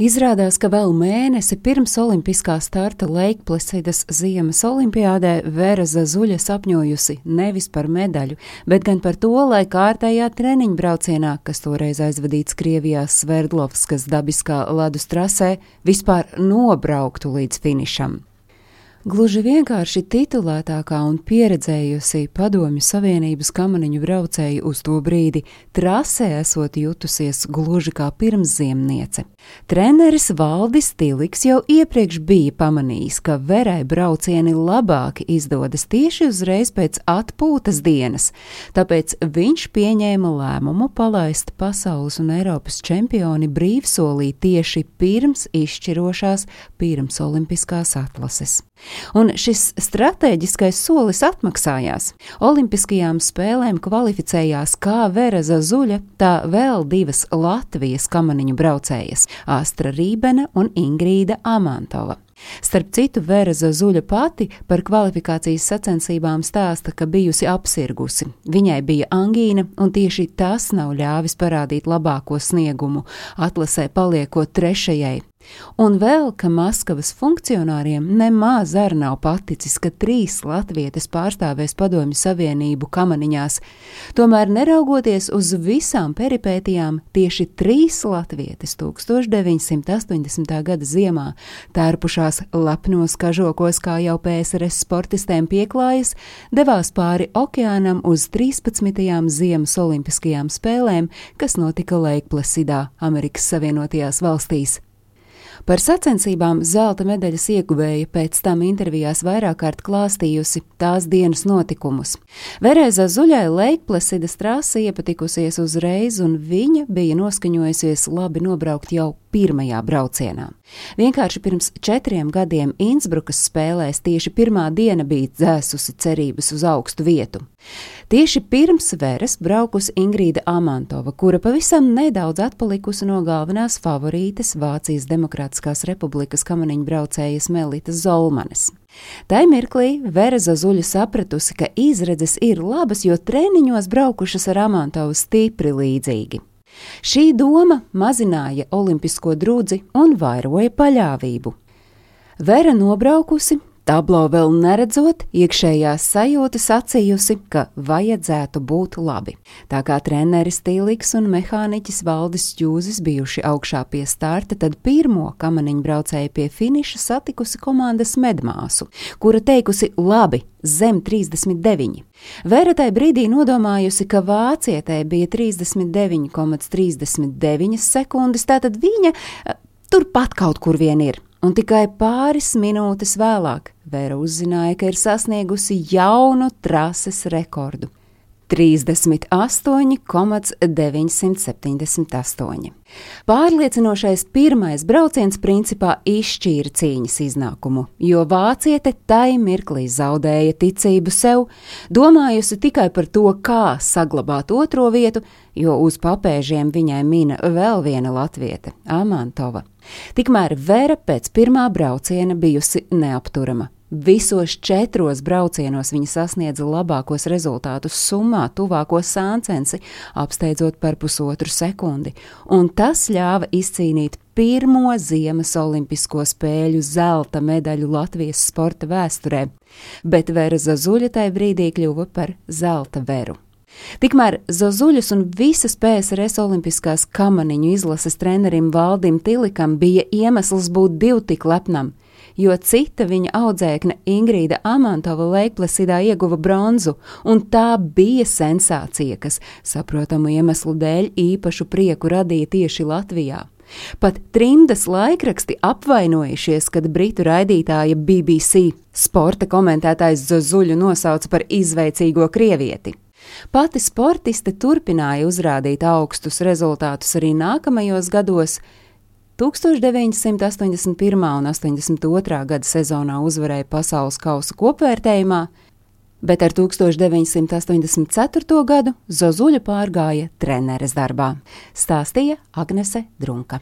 Izrādās, ka vēl mēnesi pirms olimpiskā starta Leikplesidas ziemas olimpiādē Vera Zazuļa sapņojusi nevis par medaļu, bet gan par to, lai kārtējā treniņu braucienā, kas toreiz aizvadīts Krievijās Sverdlovskas dabiskā ledus trasē, vispār nobrauktu līdz finišam. Gluži vienkārši titulētākā un pieredzējusi Padomju Savienības kamaniņu braucēja uz to brīdi trasē esot jutusies gluži kā pirmsziemniece. Treneris Valdis Tiliks jau iepriekš bija pamanījis, ka verai braucieni labāk izdodas tieši uzreiz pēc atpūtas dienas, tāpēc viņš pieņēma lēmumu palaist pasaules un Eiropas čempioni brīvsolī tieši pirms izšķirošās pirms olimpiskās atlases. Un šis strateģiskais solis atmaksājās. Olimpiskajām spēlēm kvalificējās kā Vera Zazuļa, tā vēl divas Latvijas kamaniņu braucējas - Astra Rībena un Ingrīda Amantova. Starp citu, Vera Zazuļa pati par kvalifikācijas sacensībām stāsta, ka bijusi apsirgusi. Viņai bija angīna, un tieši tas nav ļāvis parādīt labāko sniegumu, atlasē paliekot trešajai. Un vēl, ka Maskavas funkcionāriem nemaz ar nav paticis, ka trīs latvietes pārstāvēs Padomju Savienību kamaniņās. Tomēr, neraugoties uz visām peripētijām, tieši trīs latvietes 1980. gada ziemā tērpušās lepnos kažokos, kā jau PSRS sportistēm pieklājas, devās pāri okeānam uz 13. ziemas olimpiskajām spēlēm, kas notika Leikplesidā, Amerikas Savienotajās valstīs. Par sacensībām zelta medaļas ieguvēja pēc tam intervijās vairāk kārt klāstījusi tās dienas notikumus. Verēza Zuļai Leikplesidas trāsa iepatikusies uzreiz, un viņa bija noskaņojusies labi nobraukt jau pirmajā braucienā. Vienkārši pirms četriem gadiem Innsbrukas spēlēs tieši pirmā diena bija dzēsusi cerības uz augstu vietu. Tieši pirms veres braukusi Ingrīda Amantova, kura pavisam nedaudz atpalikusi no galvenās favorītes Vācijas Demokrātiskās republikas kamaniņu braucējas Melitas Zolmanes. Tai mirklī Vera Zazuļa sapratusi, ka izredzes ir labas, jo treniņos braukušas ar Amantovu stipri līdzīgi. Šī doma mazināja olimpisko drudzi un vairoja paļāvību. Vera nobraukusi, tablo vēl neredzot, iekšējās sajūtas sacījusi, ka vajadzētu būt labi. Tā kā treneris Tīlīgs un mehāniķis Valdis Čūzis bijuši augšā pie starta, tad pirmo kamaniņu braucēju pie finiša satikusi komandas medmāsu, kura teikusi labi, zem 39. Vēra tajā brīdī nodomājusi, ka vācietē bija 39,39 ,39 sekundes, tātad viņa eh, turpat kaut kur vien ir. Un tikai pāris minūtes vēlāk Vēra uzzināja, ka ir sasniegusi jaunu trases rekordu 38,978. Pārliecinošais pirmais brauciens principā izšķīra cīņas iznākumu, jo vāciete tai mirklī zaudēja ticību sev, domājusi tikai par to, kā saglabāt otro vietu, jo uz papēžiem viņai mina vēl viena latviete - Amantova. Tikmēr Vera pēc pirmā brauciena bijusi neapturama Visos četros braucienos viņa sasniedza labākos rezultātus summā, tuvāko sāncensi, apsteidzot par pusotru sekundi, un tas ļāva izcīnīt pirmo Ziemas Olimpisko spēļu zelta medaļu Latvijas sporta vēsturē, bet Vera Zazuļa tajā brīdī kļuva par zelta veru. Tikmēr Zazuļas un visas PSRS olimpiskās kamaniņu izlases trenerim Valdim Tilikam bija iemesls būt divu tik lepnam jo cita viņa audzēkne Ingrīda Amantova Leikplesidā ieguva bronzu, un tā bija sensācija, kas, saprotamu iemeslu dēļ, īpašu prieku radīja tieši Latvijā. Pat trimdas laikraksti apvainojušies, kad britu raidītāja BBC sporta komentētājs Zozuļu nosauca par izveicīgo krievieti. Pati sportiste turpināja uzrādīt augstus rezultātus arī nākamajos gados, 1981. un 82. gada sezonā uzvarēja pasaules kausa kopvērtējumā, bet ar 1984. gadu Zozuļa pārgāja treneres darbā, stāstīja Agnese Drunka.